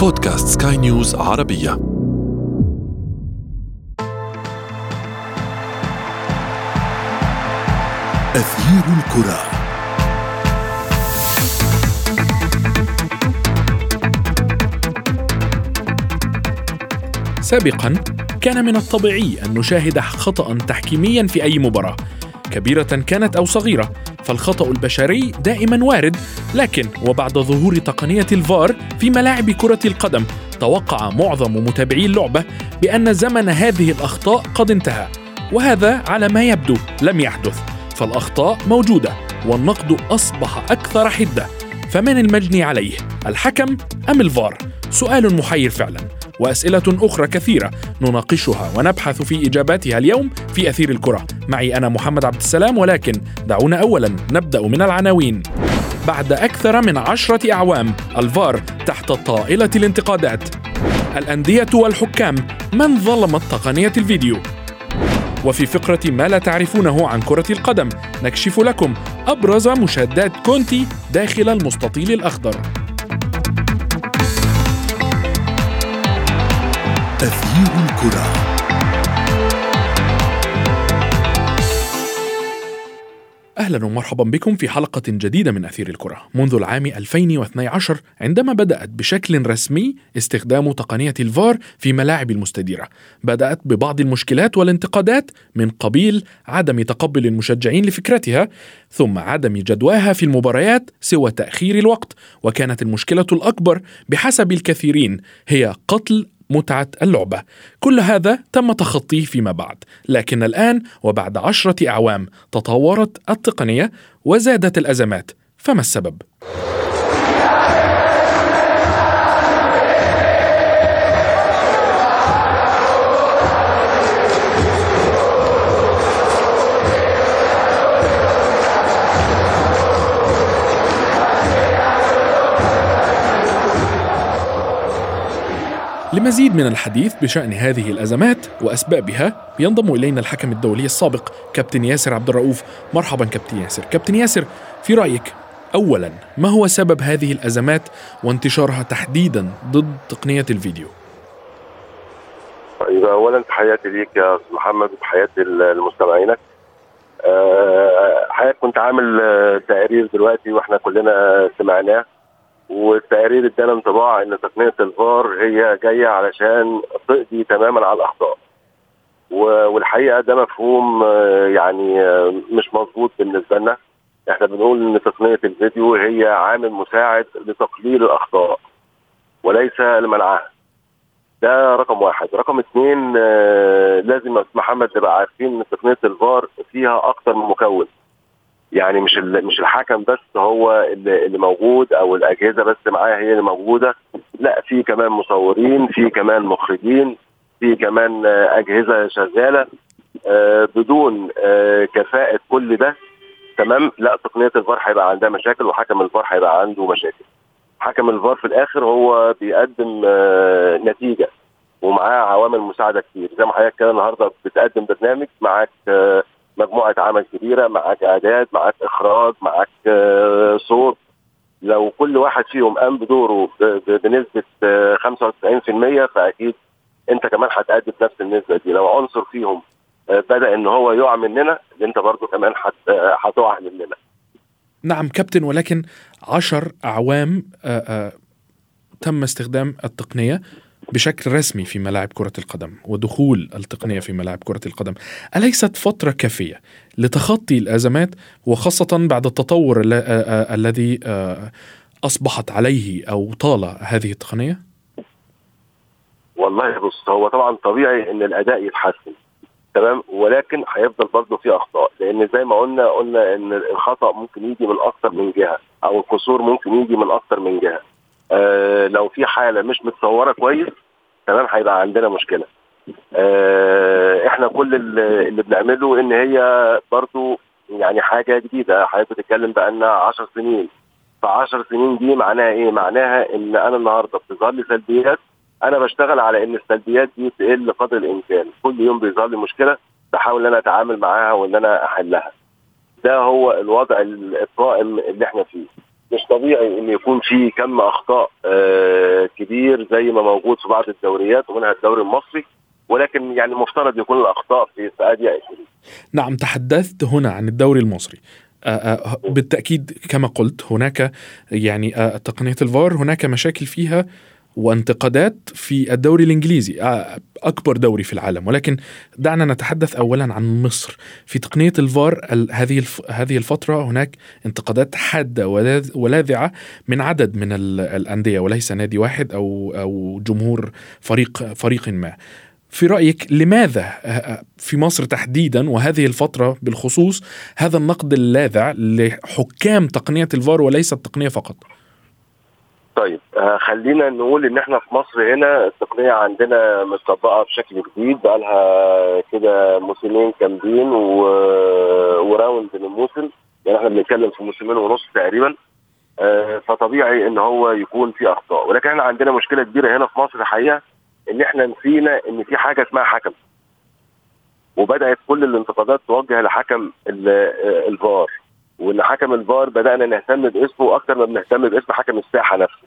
بودكاست سكاي نيوز عربية. أثير الكرة. سابقا كان من الطبيعي أن نشاهد خطا تحكيميا في أي مباراة كبيرة كانت أو صغيرة فالخطأ البشري دائما وارد. لكن وبعد ظهور تقنية الفار في ملاعب كرة القدم توقع معظم متابعي اللعبة بأن زمن هذه الأخطاء قد انتهى وهذا على ما يبدو لم يحدث. فالأخطاء موجودة والنقد أصبح أكثر حدة. فمن المجني عليه الحكم أم الفار؟ سؤال محير فعلا. وأسئلة أخرى كثيرة نناقشها ونبحث في إجاباتها اليوم في أثير الكرة. معي أنا محمد عبد السلام ولكن دعونا اولا نبدأ من العناوين. بعد أكثر من عشرة أعوام الفار تحت طائلة الانتقادات. الأندية والحكام من ظلمت تقنيه الفيديو؟ وفي فقرة ما لا تعرفونه عن كرة القدم نكشف لكم أبرز مشادات كونتي داخل المستطيل الأخضر. أثير الكرة. أهلا ومرحبا بكم في حلقة جديدة من أثير الكرة. منذ العام 2012 عندما بدأت بشكل رسمي استخدام تقنية الفار في ملاعب المستديرة. بدأت ببعض المشكلات والانتقادات من قبيل عدم تقبل المشجعين لفكرتها ثم عدم جدواها في المباريات سوى تأخير الوقت. وكانت المشكلة الأكبر بحسب الكثيرين هي قتل متعة اللعبة كل هذا تم تخطيه فيما بعد لكن الآن وبعد عشرة أعوام تطورت التقنية وزادت الأزمات فما السبب؟ لمزيد من الحديث بشأن هذه الأزمات وأسبابها ينضم إلينا الحكم الدولي السابق كابتن ياسر عبد الرؤوف. مرحبا كابتن ياسر. كابتن ياسر في رأيك أولا ما هو سبب هذه الأزمات وانتشارها تحديدا ضد تقنية الفيديو؟ طيب اولا تحياتي ليك يا أستاذ محمد وتحياتي لمستمعينك أه حضرتك كنت عامل آه، تقرير دلوقتي وإحنا كلنا سمعناه. والتقرير ادانا انطباع إن تقنية الفار هي جاية علشان تقضي تماما على الأخطاء. والحقيقة ده مفهوم آه، يعني آه، مش مظبوط بالنسبة لنا. إحنا بنقول إن تقنية الفيديو هي عامل مساعد لتقليل الأخطاء وليس لمنعها. ده رقم واحد. رقم اثنين آه، لازم محمد تبقى عارفين إن تقنية الفار فيها أكتر من مكون. يعني مش مش الحكم بس هو اللي اللي موجود أو الاجهزة بس معاه هي اللي موجودة. لا في كمان مصورين في كمان مخرجين في كمان اجهزة شغالة آه، بدون آه، كفاءة كل ده. تمام؟ لا تقنية الفار هيبقى عندها مشاكل وحكم الفار هيبقى عنده مشاكل. حكم الفار في الآخر هو بيقدم آه، نتيجة ومعاه عوامل مساعدة كتير. زي ما حضرتك كده النهارده بتقدم برنامج معاك مجموعة عمل كبيرة معاك إعداد معاك إخراج معاك آه، صوت. لو كل واحد فيهم قام بدوره بنسبة آه، 95% فأكيد أنت كمان هتأدي بنفس النسبة دي. لو عنصر فيهم آه، بدأ إن هو يقع مننا أنت برضو كمان هت- آه، هتقع مننا. نعم كابتن ولكن عشر أعوام آه، آه، تم استخدام التقنية. بشكل رسمي في ملاعب كرة القدم ودخول التقنية في ملاعب كرة القدم. أليست فترة كافية لتخطي الأزمات وخاصة بعد التطور آه، آه، الذي آه، أصبحت عليه أو طال هذه التقنية؟ والله بص هو طبعا طبيعي إن الأداء يتحسن تمام؟ ولكن هيفضل برضه في أخطاء لأن زي ما قلنا قلنا إن الخطأ ممكن يجي من أكتر من جهة أو القصور ممكن يجي من أكتر من جهة. آه لو في حالة مش متصورة كويس تمام؟ هيبقى عندنا مشكلة. آه إحنا كل اللي بنعمله إن هي برضه يعني حاجة جديدة. حضرتك بتتكلم بقالنا 10 سنين. ف 10 سنين دي معناها إيه؟ معناها إن أنا النهارده بتظهر لي سلبيات أنا بشتغل على إن السلبيات دي تقل قدر الإمكان. كل يوم بيظهر لي مشكلة بحاول إن أنا أتعامل معاها وإن أنا أحلها. ده هو الوضع القائم اللي إحنا فيه. مش طبيعي إن يكون في كم أخطاء آه كبير زي ما موجود في بعض الدوريات ومنها الدوري المصري ولكن يعني مفترض يكون الأخطاء في ادي 20 نعم تحدثت هنا عن الدوري المصري. آه، آه، بالتأكيد كما قلت هناك يعني تقنية الفار هناك مشاكل فيها وانتقادات في الدوري الإنجليزي أكبر دوري في العالم. ولكن دعنا نتحدث اولا عن مصر. في تقنية الفار هذه هذه الفترة هناك انتقادات حادة ولاذعة من عدد من الأندية وليس نادي واحد أو أو جمهور فريق فريق ما. في رأيك لماذا في مصر تحديدا وهذه الفترة بالخصوص هذا النقد اللاذع لحكام تقنية الفار وليس التقنيه فقط؟ طيب. آه خلينا نقول إن إحنا في مصر هنا التقنية عندنا متطبقة بشكل جديد بقى لها كده موسمين كاملين و... وراوند الموسم يعني إحنا بنتكلم في موسمين ونص تقريبا. آه فطبيعي إن هو يكون في أخطاء. ولكن إحنا عندنا مشكلة كبيرة هنا في مصر الحقيقة إن إحنا نسينا إن في حاجة اسمها حكم. وبدأت كل الانتقادات توجه لحكم الفار. وإن حكم الفار بدأنا نهتم باسمه أكثر ما بنهتم باسم حكم الساحة نفسه.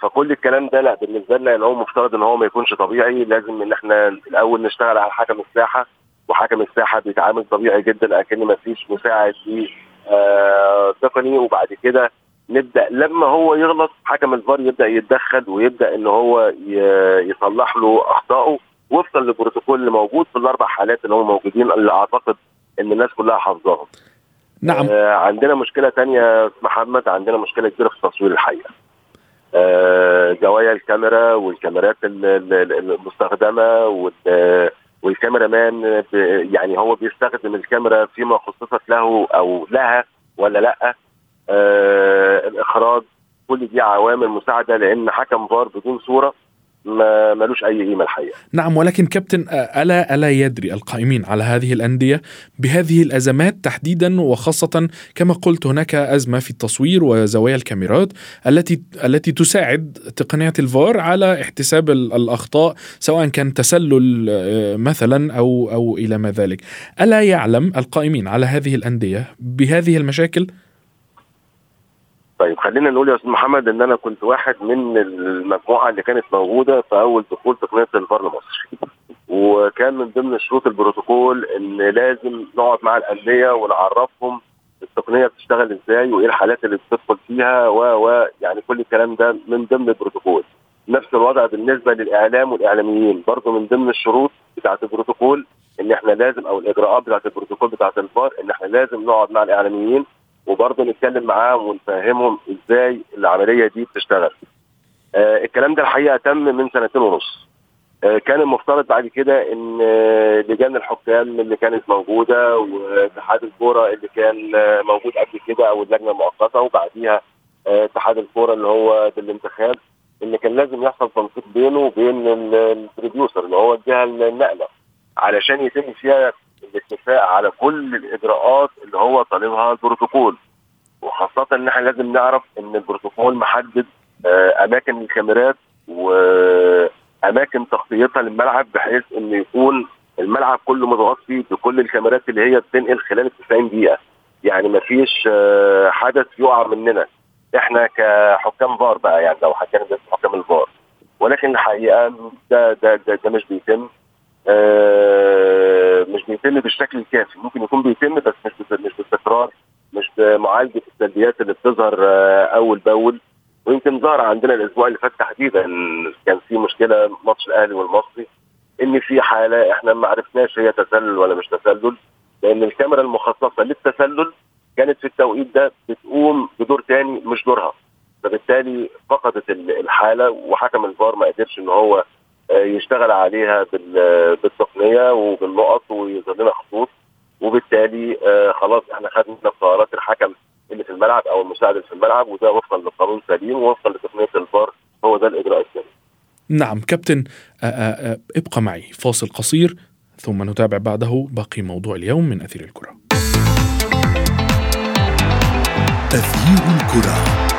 فكل الكلام ده لا بالنسبة لنا ان هو مفترض إن هو ما يكونش طبيعي لازم إن إحنا الأول نشتغل على حكم الساحة وحكم الساحة بيتعامل طبيعي جدا اكن ما فيش مساعد ليه آه تقني وبعد كده نبدأ لما هو يغلط حكم الفار يبدأ يتدخل ويبدأ إن هو يصلح له أخطائه وفقا للبروتوكول اللي موجود في الأربع حالات اللي هم موجودين اللي أعتقد إن الناس كلها حافظاهم. نعم آه عندنا مشكلة ثانية محمد عندنا مشكلة كبيرة في التصوير الحقيقة. آه زوايا الكاميرا والكاميرات المستخدمة والكاميرا مان يعني هو بيستخدم الكاميرا فيما خصصت له أو لها ولا لأ. آه الإخراج كل دي عوامل مساعدة لأن حكم فار بدون صورة ما ملوش أي قيمة الحقيقة. نعم ولكن كابتن ألا ألا يدري القائمين على هذه الأندية بهذه الأزمات تحديدا وخاصه كما قلت هناك أزمة في التصوير وزوايا الكاميرات التي التي تساعد تقنية الفار على احتساب الأخطاء سواء كان تسلل مثلا أو أو إلى ما ذلك. ألا يعلم القائمين على هذه الأندية بهذه المشاكل؟ طيب خلينا نقول يا أستاذ محمد إن أنا كنت واحد من المجموعة اللي كانت موجودة في أول دخول تقنيه الفار لمصر. وكان من ضمن شروط البروتوكول إن لازم نقعد مع الأندية ونعرفهم التقنية بتشتغل إزاي وإيه الحالات اللي بتدخل فيها و و يعني كل الكلام ده من ضمن البروتوكول. نفس الوضع بالنسبة للإعلام والإعلاميين برضه من ضمن الشروط بتاعة البروتوكول إن إحنا لازم أو الإجراءات بتاعة البروتوكول بتاعة الفار إن إحنا لازم نقعد مع الإعلاميين وبرضه نتكلم معاهم ونفهمهم إزاي العملية دي بتشتغل. آه الكلام ده الحقيقة تم من سنتين ونص. آه كان المفترض بعد كده إن آه لجان الحكام اللي كانت موجودة واتحاد الكورة اللي كان آه موجود قبل كده أو اللجنة المؤقتة وبعديها آه اتحاد الكورة اللي هو بالانتخاب إن كان لازم يحصل تنسيق بينه وبين البروديوسر اللي هو الجهة النقله علشان يتم فيها الاتفاق على كل الإجراءات اللي هو طالبها البروتوكول. وخاصة إن إحنا لازم نعرف إن البروتوكول محدد أماكن الكاميرات وأماكن تغطيتها للملعب بحيث إن يكون الملعب كله متغطي بكل الكاميرات اللي هي بتنقل خلال 90 دقيقة. يعني ما فيش حدث يقع مننا. إحنا كحكام فار بقى يعني لو حكينا حكام الفار. ولكن الحقيقة ده ده ده, ده مش بيتم. آه بيتم بالشكل الكافي. ممكن يكون بيتم بس مش مش باستقرار مش بمعالجة السلبيات اللي بتظهر آه أول بأول. ويمكن ظهر عندنا الأسبوع اللي فات تحديدا كان في مشكلة ماتش الأهلي والمصري إن في حالة إحنا ما عرفناش هي تسلل ولا مش تسلل لأن الكاميرا المخصصة للتسلل كانت في التوقيت ده بتقوم بدور تاني مش دورها. فبالتالي فقدت الحالة وحكم الفار ما قدرش إن هو يشتغل عليها بالتقنية وبالنقط ويظهر لنا خطوط وبالتالي خلاص إحنا خدنا قرارات الحكم اللي في الملعب أو المساعد اللي في الملعب وده وفقا للقانون سليم ووفقا لتقنية الفار هو ده الإجراء السليم. نعم كابتن ابقى معي فاصل قصير ثم نتابع بعده باقي موضوع اليوم من أثير الكرة. أثير الكرة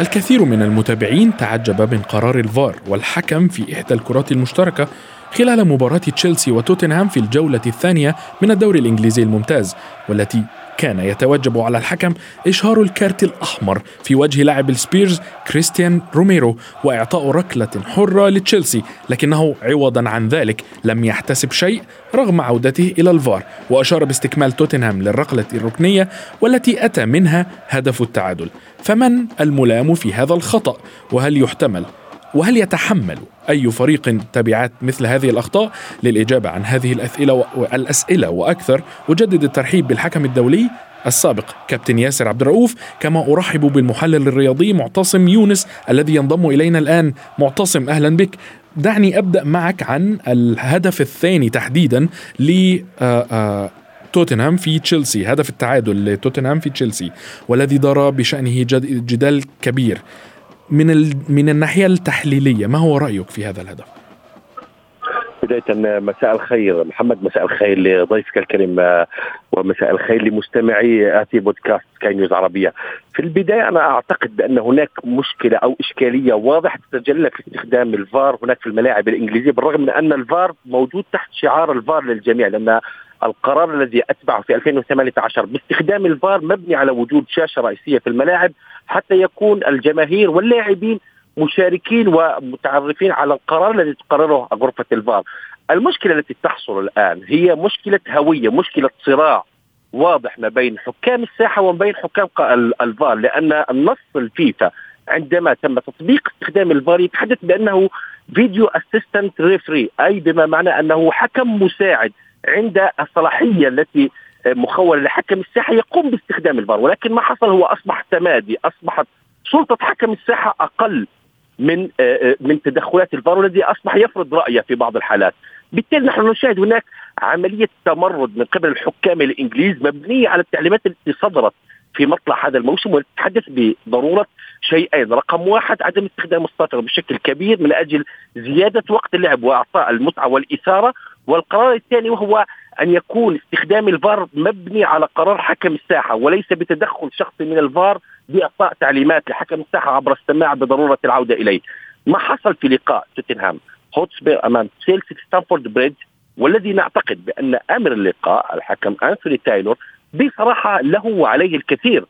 الكثير من المتابعين تعجب من قرار الفار والحكم في إحدى الكرات المشتركة خلال مباراة تشيلسي وتوتنهام في الجولة الثانية من الدوري الإنجليزي الممتاز والتي كان يتوجب على الحكم إشهار الكارت الأحمر في وجه لاعب السبيرز كريستيان روميرو وإعطاء ركلة حرة لتشيلسي لكنه عوضا عن ذلك لم يحتسب شيء رغم عودته إلى الفار. وأشار باستكمال توتنهام للركلة الركنية والتي أتى منها هدف التعادل. فمن الملام في هذا الخطأ؟ وهل يحتمل وهل يتحمل أي فريق تبعات مثل هذه الأخطاء؟ للإجابة عن هذه الأسئلة والأسئلة وأكثر أجدد الترحيب بالحكم الدولي السابق كابتن ياسر عبد الرؤوف كما أرحب بالمحلل الرياضي معتصم يونس الذي ينضم إلينا الآن. معتصم أهلا بك. دعني أبدأ معك عن الهدف الثاني تحديدا ل آه، آه، توتنهام في تشيلسي. هدف التعادل لتوتنهام في تشيلسي والذي دار بشأنه جدال كبير. من من الناحية التحليلية ما هو رأيك في هذا الهدف؟ بداية مساء الخير. محمد مساء الخير لضيفك الكريم ومساء الخير لمستمعي آتي بودكاست سكاي نيوز عربية. في البداية أنا أعتقد بأن هناك مشكلة أو إشكالية واضحة تتجلى في استخدام الفار هناك في الملاعب الإنجليزية بالرغم من أن الفار موجود تحت شعار الفار للجميع لأن القرار الذي أتبعه في 2018 باستخدام الفار مبني على وجود شاشة رئيسية في الملاعب حتى يكون الجماهير واللاعبين مشاركين ومتعرفين على القرار الذي تقرره غرفة الفار. المشكلة التي تحصل الآن هي مشكلة هوية، مشكلة صراع واضح ما بين حكام الساحة وما بين حكام الفار لأن النص الفيفا عندما تم تطبيق استخدام الفار يتحدث بأنه video assistant referee أي بما معنى أنه حكم مساعد عند الصلاحية التي مخولة لحكم الساحة يقوم باستخدام الفار ولكن ما حصل هو أصبح تمادي أصبحت سلطة حكم الساحة أقل من من تدخلات الفار والذي أصبح يفرض رأيه في بعض الحالات. بالتالي نحن نشاهد هناك عملية تمرد من قبل الحكام الإنجليز مبنية على التعليمات التي صدرت في مطلع هذا الموسم وتتحدث بضرورة شيئين، رقم واحد عدم استخدام الساطر بشكل كبير من أجل زيادة وقت اللعب وإعطاء المتعة والإثارة. والقرار الثاني وهو أن يكون استخدام الفار مبني على قرار حكم الساحة وليس بتدخل شخصي من الفار بإعطاء تعليمات لحكم الساحة عبر السماع بضرورة العودة إليه. ما حصل في لقاء توتنهام هوتسبير أمام تشيلسي ستامفورد بريدج والذي نعتقد بأن أن اللقاء الحكم أنثوني تايلور بصراحة له وعليه الكثير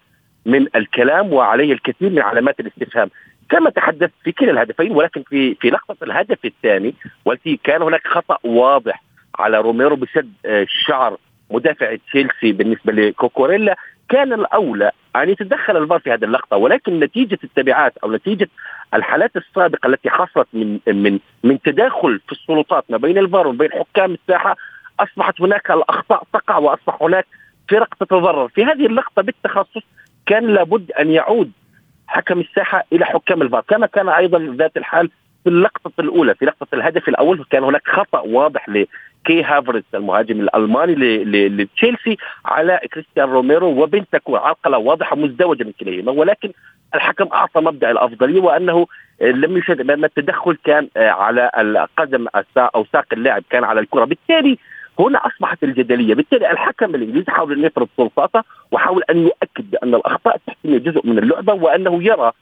من الكلام وعليه الكثير من علامات الاستفهام كما تحدث في كلا الهدفين ولكن في في لقطة الهدف الثاني والتي كان هناك خطأ واضح على روميرو بسد آه، شعر مدافع تشيلسي بالنسبة لكوكوريلا كان الأولى أن يتدخل الفار في هذه اللقطة ولكن نتيجة التبعات أو نتيجة الحالات السابقة التي حصلت من من من تداخل في السلطات ما بين الفار وبين حكام الساحة أصبحت هناك الأخطاء تقع وأصبح هناك فرق تتضرر. في هذه اللقطة بالتخصيص كان لابد أن يعود حكم الساحة إلى حكام الفار كما كان أيضا ذات الحال في اللقطة الأولى في لقطة الهدف الأول كان هناك خطأ واضح لكاي هافيرتز المهاجم الألماني لتشيلسي على كريستيان روميرو وبنتانكور عرقلة واضحة مزدوجة من كليهما ولكن الحكم أعطى مبدأ الأفضلية وأنه لم يشهد بان التدخل كان على القدم أو ساق اللاعب كان على الكرة. بالتالي هنا أصبحت الجدلية، بالتالي الحكم الإنجليزي حاول أن يفرض سلطاته وحاول أن يؤكد بأن الأخطاء التحكيميه جزء من اللعبة وأنه يرى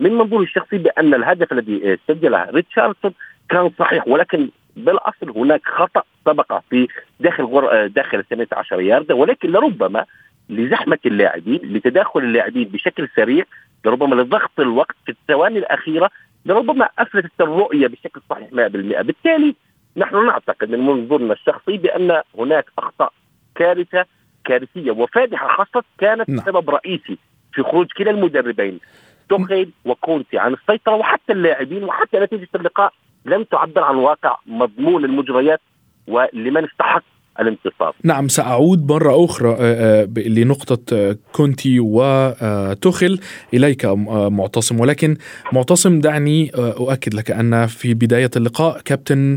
من منظور الشخصي بأن الهدف الذي سجله ريتشاردسون كان صحيح ولكن بالأصل هناك خطأ سبق في داخل غر... داخل 18 يارده ولكن لربما لزحمة اللاعبين لتداخل اللاعبين بشكل سريع لربما لضغط الوقت في الثواني الأخيرة لربما افلتت الرؤية بشكل صحيح 100% بالتالي نحن نعتقد من منظورنا الشخصي بأن هناك أخطاء كارثة كارثية وفادحة حصلت كانت نعم. سبب رئيسي في خروج كلا المدربين توخيل وكونتي عن السيطرة وحتى اللاعبين وحتى نتيجة اللقاء لم تعبر عن واقع مضمون المجريات ولمن استحق الانتصار. نعم سأعود مرة أخرى آه، آه، لنقطة آه، كونتي وتخل إليك معتصم. ولكن معتصم دعني أؤكد لك أن في بداية اللقاء كابتن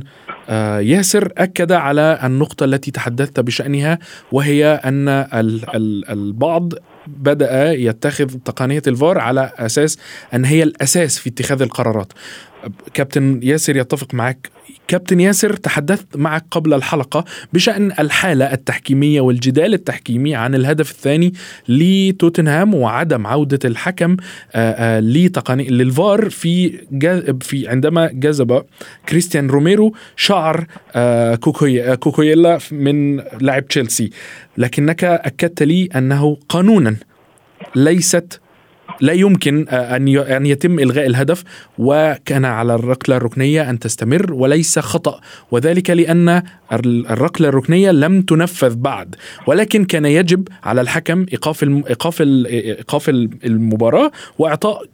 ياسر أكد على النقطة التي تحدثت بشأنها وهي أن البعض بدأ يتخذ تقنية الفار على أساس أن هي الأساس في اتخاذ القرارات. كابتن ياسر يتفق معك. كابتن ياسر تحدثت معك قبل الحلقة بشأن الحالة التحكيمية والجدال التحكيمي عن الهدف الثاني لتوتنهام وعدم عودة الحكم آه، آه، لتقني للفار في في عندما جذب كريستيان روميرو شعر آه، كوكويلا من لاعب تشيلسي. لكنك أكدت لي أنه قانونا ليست لا يمكن آه، أن أن يتم إلغاء الهدف وكان على الركلة الركنية أن تستمر وليس خطأ. وذلك لأن الركلة الركنية لم تنفذ بعد. ولكن كان يجب على الحكم إيقاف إيقاف إيقاف المباراة وإعطاء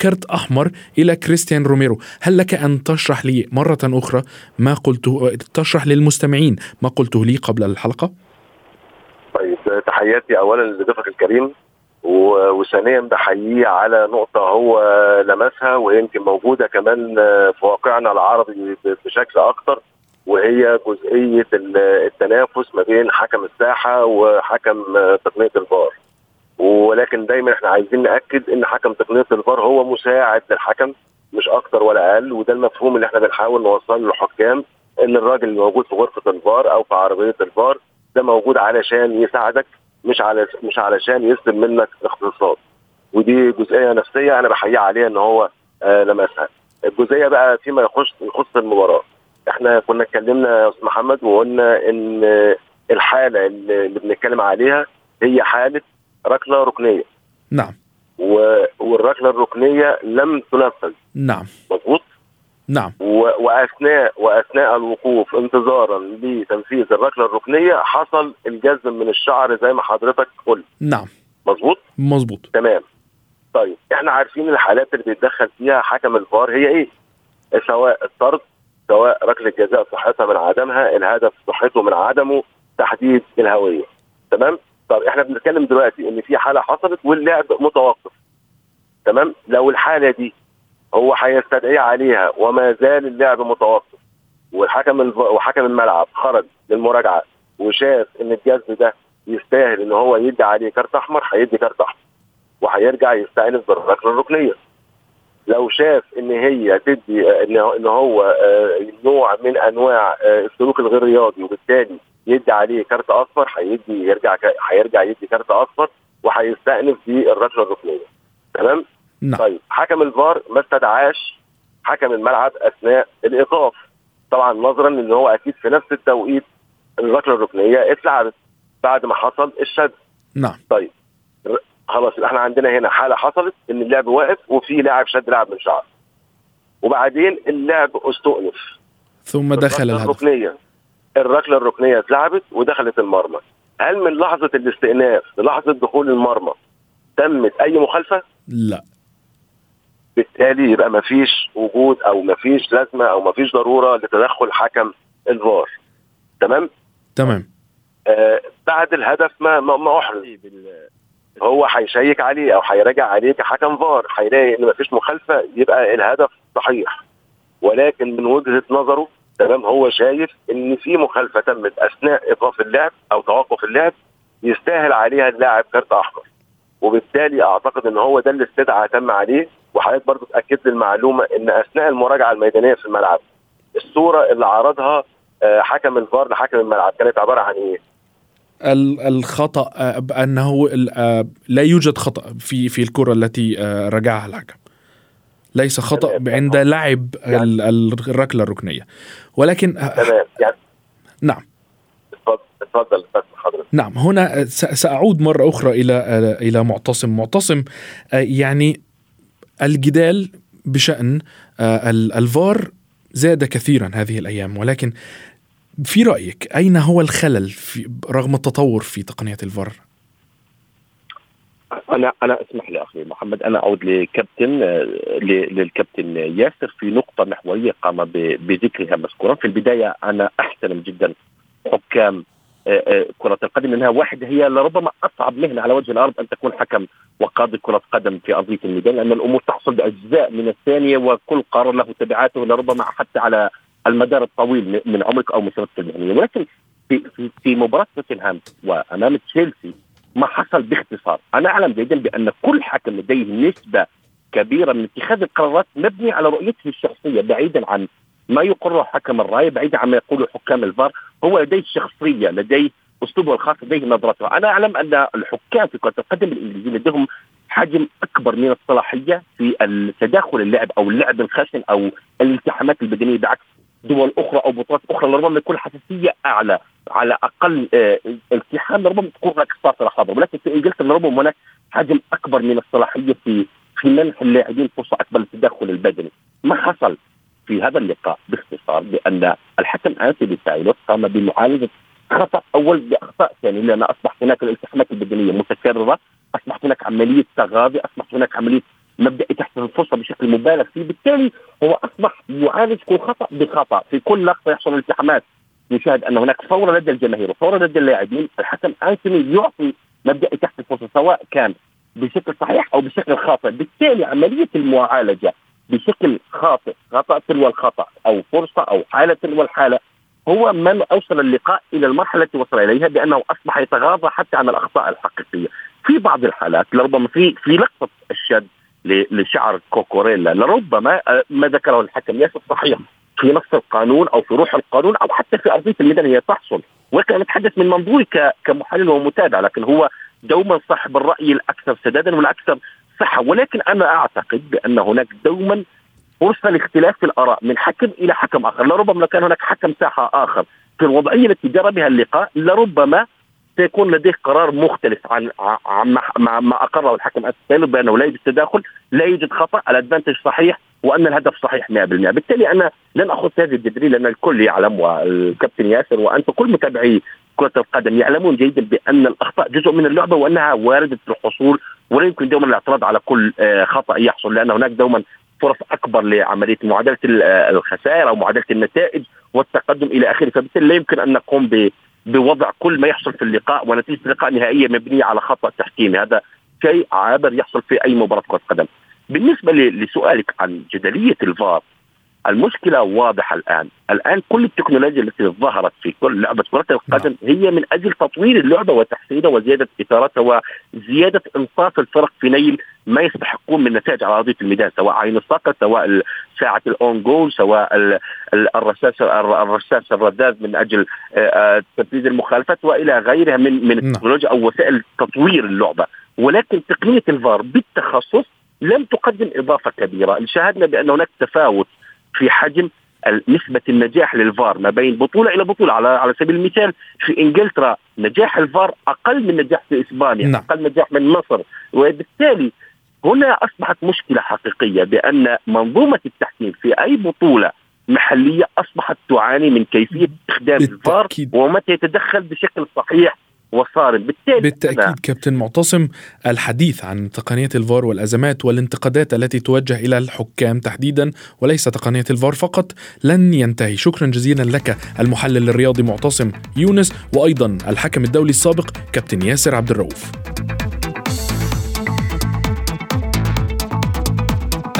كرت أحمر إلى كريستيان روميرو، هل لك أن تشرح لي مرة أخرى ما قلته تشرح للمستمعين ما قلته لي قبل الحلقة؟ طيب تحياتي اولا لضيفك الكريم. وثانيا بحييه على نقطة هو لمسها ويمكن موجودة كمان في واقعنا العربي بشكل أكثر وهي جزئية التنافس ما بين حكم الساحة وحكم تقنية الفار. ولكن دايما إحنا عايزين نأكد إن حكم تقنية الفار هو مساعد للحكم مش أكتر ولا أقل وده المفهوم اللي إحنا بنحاول نوصله للحكام إن الراجل اللي موجود في غرفة الفار أو في عربية الفار ده موجود علشان يساعدك مش على مش علشان يسلم منك اقتصاد ودي جزئية نفسية أنا بحييه عليها إن هو آه لمسها الجزئية بقى فيما يخص يخص المباراة. إحنا كنا اتكلمنا يا أستاذ محمد وقلنا إن الحالة اللي بنتكلم عليها هي حالة ركلة ركنية. نعم. والركلة الركنية لم تنفذ. نعم. مظبوط؟ نعم. واثناء وأثناء الوقوف انتظارا لتنفيذ الركله الركنية حصل الجزم من الشعر زي ما حضرتك قلت. نعم. مظبوط؟ مظبوط. تمام. طيب إحنا عارفين الحالات اللي بيتدخل فيها حكم الفار هي إيه؟ سواء الطرد سواء ركلة جزاء صحتها من عدمها الهدف صحته من عدمه تحديد الهوية. تمام؟ طب إحنا بنتكلم دلوقتي إن في حالة حصلت واللعب متوقف. تمام؟ لو الحالة دي هو هيستدعي عليها وما زال اللعب متوقف والحكم وحكم الملعب خرج للمراجعة وشاف إن الجذب ده يستاهل إن هو يدي عليه كارت أحمر هيدي كارت أحمر وهيرجع يستأنف بالركله الركنية. لو شاف إن هي تدي إن هو آه، نوع من أنواع آه، السلوك الغير رياضي وبالتالي يدي عليه كارت أصفر هيدي يرجع هيرجع يدي كارت أصفر وهيستأنف بالركله الركنية. تمام؟ نعم. طيب حكم الفار ما استدعاش حكم الملعب أثناء الإيقاف. طبعا نظرا إن هو أكيد في نفس التوقيت الركله الركنية اتلعبت بعد ما حصل الشد. نعم. طيب خلاص إحنا عندنا هنا حالة حصلت إن اللعب واقف وفي لاعب شد لاعب من شعر وبعدين اللعب استؤنف. ثم دخل الهدف. الركنية. الركله الركنية اتلعبت ودخلت المرمى. هل من لحظة الاستئناف للحظة دخول المرمى تمت أي مخالفة؟ لا. بالتالي يبقى ما فيش وجود أو ما فيش لازمة أو ما فيش ضرورة لتدخل حكم الفار. تمام؟ تمام. آه بعد الهدف ما ما, ما أحرز. هو هيشيك عليه أو هيراجع عليه كحكم فار. هيلاقي إن ما فيش مخالفة يبقى الهدف صحيح. ولكن من وجهة نظره تمام هو شايف إن في مخالفة تمت أثناء إيقاف اللعب أو توقف اللعب يستاهل عليها اللاعب كارت أحمر. وبالتالي أعتقد إن هو ده اللي استدعى تم عليه وحضرتك برضه تأكد لي المعلومة إن أثناء المراجعة الميدانية في الملعب الصورة اللي عرضها آه، حكم الفار لحكم الملعب كانت عبارة عن إيه؟ الخطأ آه، أنه آه، لا يوجد خطأ في في الكرة التي رجعها الحكم. ليس خطأ عند لعب يعني الركلة الركنية. ولكن تمام. يعني نعم. تفضل حضرتك. نعم. هنا سأعود مرة أخرى إلى إلى معتصم. معتصم يعني الجدال بشأن آه، الفار زاد كثيرا هذه الأيام ولكن في رأيك أين هو الخلل في رغم التطور في تقنية الفار؟ أنا أنا أسمح لي أخي محمد أنا أعود لكابتن آه، للكابتن ياسر في نقطة محورية قام بذكرها مذكورا في البداية أنا أحترم جدا حكام كرة القدم إنها واحدة هي لربما أصعب مهنة على وجه الأرض أن تكون حكم وقاضي كرة قدم في ارضية الميدان لأن الأمور تحصل باجزاء من الثانية وكل قرار له تبعاته لربما حتى على المدار الطويل من عمرك أو مسيرتك المهنية. ولكن في في, في مباراة توتنهام وأمام تشيلسي ما حصل باختصار، أنا أعلم جيدا بأن كل حكم لديه نسبة كبيرة من اتخاذ القرارات مبني على رؤيته الشخصية بعيدا عن ما يقره حكم الرأي بعيدا عن ما يقوله حكام الفار هو لديه شخصية لديه أسلوبه الخاص لديه نظرته. أنا أعلم أن الحكام في كرة القدم الانجليزيه لديهم حجم أكبر من الصلاحية في التداخل اللعب أو اللعب الخشن أو الالتحامات البدنية بعكس دول أخرى أو بطولات أخرى. لربما يكون حساسية أعلى على أقل آه، التحام ربما تكون هناك صافره حاضره ولكن في إنجلترا ربما هناك حجم أكبر من الصلاحية في في منح اللاعبين فرصة أكبر للتدخل البدني. ما حصل؟ في هذا اللقاء باختصار بأن الحكم انتوني تايلور قام بمعالجة خطأ أول بأخطاء ثانية لأن اصبح هناك الالتحامات البدنية متكررة أصبحت هناك عملية تغاضي أصبحت هناك عملية مبدئي تحت الفرصة بشكل مبالغ فيه. بالتالي هو أصبح يعالج كل خطأ بخطأ. في كل لقطة يحصل التحامات نشاهد أن هناك فورة لدى الجماهير وفورة لدى اللاعبين. الحكم انتوني يعطي مبدئي تحت الفرصة سواء كان بشكل صحيح أو بشكل خاطئ. بالتالي عملية المعالجة بشكل خاطئ خطأ تلو الخطأ أو فرصة أو حالة تلو الحالة هو من أوصل اللقاء إلى المرحلة التي وصل إليها بأنه أصبح يتغاضى حتى عن الأخطاء الحقيقية. في بعض الحالات لربما في في لقطة الشد لشعر كوكوريلا لربما آه، ما ذكره الحكم ليس صحيح في نص القانون أو في روح القانون أو حتى في أرضية الميدان هي تحصل ولكن نتحدث من منظوري كمحلل ومتابع لكن هو دوما صاحب الرأي الأكثر سدادا والأكثر صحة. ولكن أنا أعتقد بأن هناك دوما فرصة لاختلاف في الآراء من حكم إلى حكم آخر. لربما كان هناك حكم ساحة آخر في الوضعية التي جرى بها اللقاء لربما سيكون لديه قرار مختلف عن عن ما, أقره الحكم السابق بأنه لا يوجد تداخل لا يوجد خطأ. الأدفانتج صحيح وأن الهدف صحيح 100% بالتالي أنا لن أخذ هذه الجدري لأن الكل يعلم والكابتن ياسر وأنت كل متابعي كرة القدم يعلمون جيدا بأن الأخطاء جزء من اللعبة وأنها واردة الحصول ولا يمكن دوما الاعتراض على كل آه، خطأ يحصل لأن هناك دوما فرص أكبر لعملية معادلة آه، الخسائر أو معادلة النتائج والتقدم إلى آخره. فبالتالي لا يمكن أن نقوم بوضع كل ما يحصل في اللقاء ونتيجة اللقاء نهائية مبنية على خطأ تحكيمي. هذا شيء عابر يحصل في أي مباراة كرة قدم. بالنسبة لسؤالك عن جدلية الفار المشكلة واضحة الآن، الآن كل التكنولوجيا التي ظهرت في كل لعبة كرة القدم نعم. هي من أجل تطوير اللعبة وتحسينها وزيادة إثارتها وزيادة إنصاف الفرق في نيل ما يستحقون من نتائج على أرضية الميدان سواء عين الصقر سواء ساعة الأون جول سواء الرشاش الرشاش الرذاذ من أجل آه، آه، تنفيذ المخالفات وإلى غيرها من من نعم. التكنولوجيا أو وسائل تطوير اللعبة ولكن تقنية الفار بالتخصص لم تقدم إضافة كبيرة، شاهدنا بأن هناك تفاوت في حجم نسبة النجاح للفار ما بين بطولة إلى بطولة. على على سبيل المثال في إنجلترا نجاح الفار أقل من نجاح في إسبانيا نعم. أقل نجاح من مصر. وبالتالي هنا أصبحت مشكلة حقيقية بأن منظومة التحكيم في أي بطولة محلية أصبحت تعاني من كيفية استخدام الفار ومتى يتدخل بشكل صحيح وصارم بالتالي بالتأكيد كابتن معتصم الحديث عن تقنية الفار والأزمات والانتقادات التي توجه إلى الحكام تحديدا وليس تقنية الفار فقط. لن ينتهي. شكرا جزيلا لك المحلل الرياضي معتصم يونس وأيضا الحكم الدولي السابق كابتن ياسر عبد الرؤوف.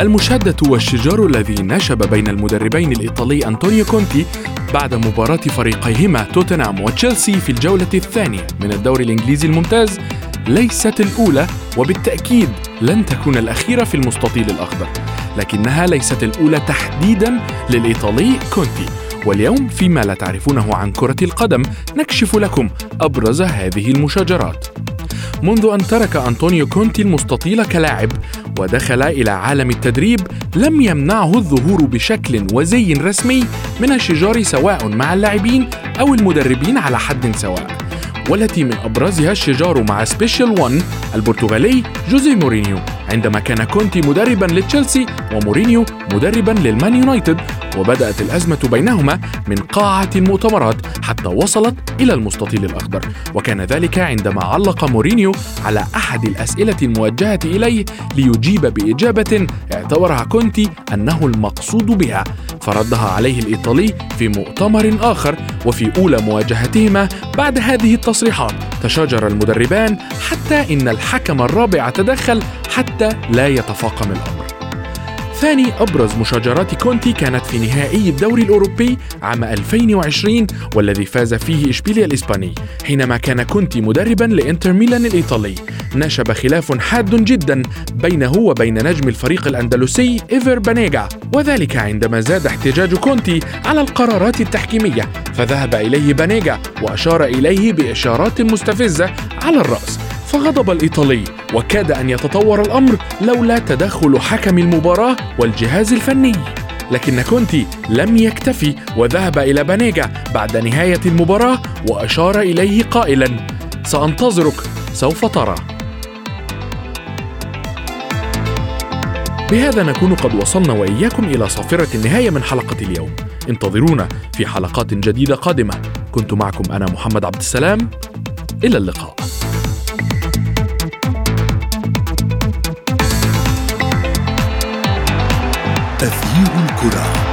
المشادة والشجار الذي نشب بين المدربين الإيطالي أنطونيو كونتي بعد مباراة فريقيهما توتنهام وتشيلسي في الجولة الثانية من الدوري الإنجليزي الممتاز ليست الأولى وبالتأكيد لن تكون الأخيرة في المستطيل الأخضر لكنها ليست الأولى تحديدا للإيطالي كونتي. واليوم فيما لا تعرفونه عن كرة القدم نكشف لكم أبرز هذه المشاجرات. منذ أن ترك أنطونيو كونتي المستطيل كلاعب ودخل إلى عالم التدريب لم يمنعه الظهور بشكل وزي رسمي من الشجار سواء مع اللاعبين أو المدربين على حد سواء. والتي من أبرزها الشجار مع special 1 البرتغالي جوزي مورينيو. عندما كان كونتي مدربا لتشيلسي ومورينيو مدربا للمان يونايتد وبدأت الأزمة بينهما من قاعة المؤتمرات حتى وصلت إلى المستطيل الأخضر. وكان ذلك عندما علق مورينيو على أحد الأسئلة الموجهة إليه ليجيب بإجابة اعتبرها كونتي أنه المقصود بها. فردها عليه الإيطالي في مؤتمر آخر وفي أولى مواجهتهما بعد هذه التصريحات. تشاجر المدربان حتى إن الحكم الرابع تدخل حتى لا يتفاقم الأمر. ثاني أبرز مشاجرات كونتي كانت في نهائي الدوري الأوروبي عام 2020 والذي فاز فيه إشبيليا الإسباني حينما كان كونتي مدربا لإنتر ميلان الإيطالي. نشب خلاف حاد جدا بينه وبين نجم الفريق الأندلسي إيفر بانيغا وذلك عندما زاد احتجاج كونتي على القرارات التحكيمية فذهب إليه بانيغا وأشار إليه بإشارات مستفزة على الرأس. فغضب الإيطالي وكاد أن يتطور الأمر لولا تدخل حكم المباراة والجهاز الفني. لكن كونتي لم يكتفي وذهب إلى بانيجا بعد نهاية المباراة وأشار إليه قائلا سأنتظرك سوف ترى. بهذا نكون قد وصلنا وإياكم إلى صافرة النهاية من حلقة اليوم. انتظرونا في حلقات جديدة قادمة. كنت معكم أنا محمد عبد السلام. إلى اللقاء. Sakura.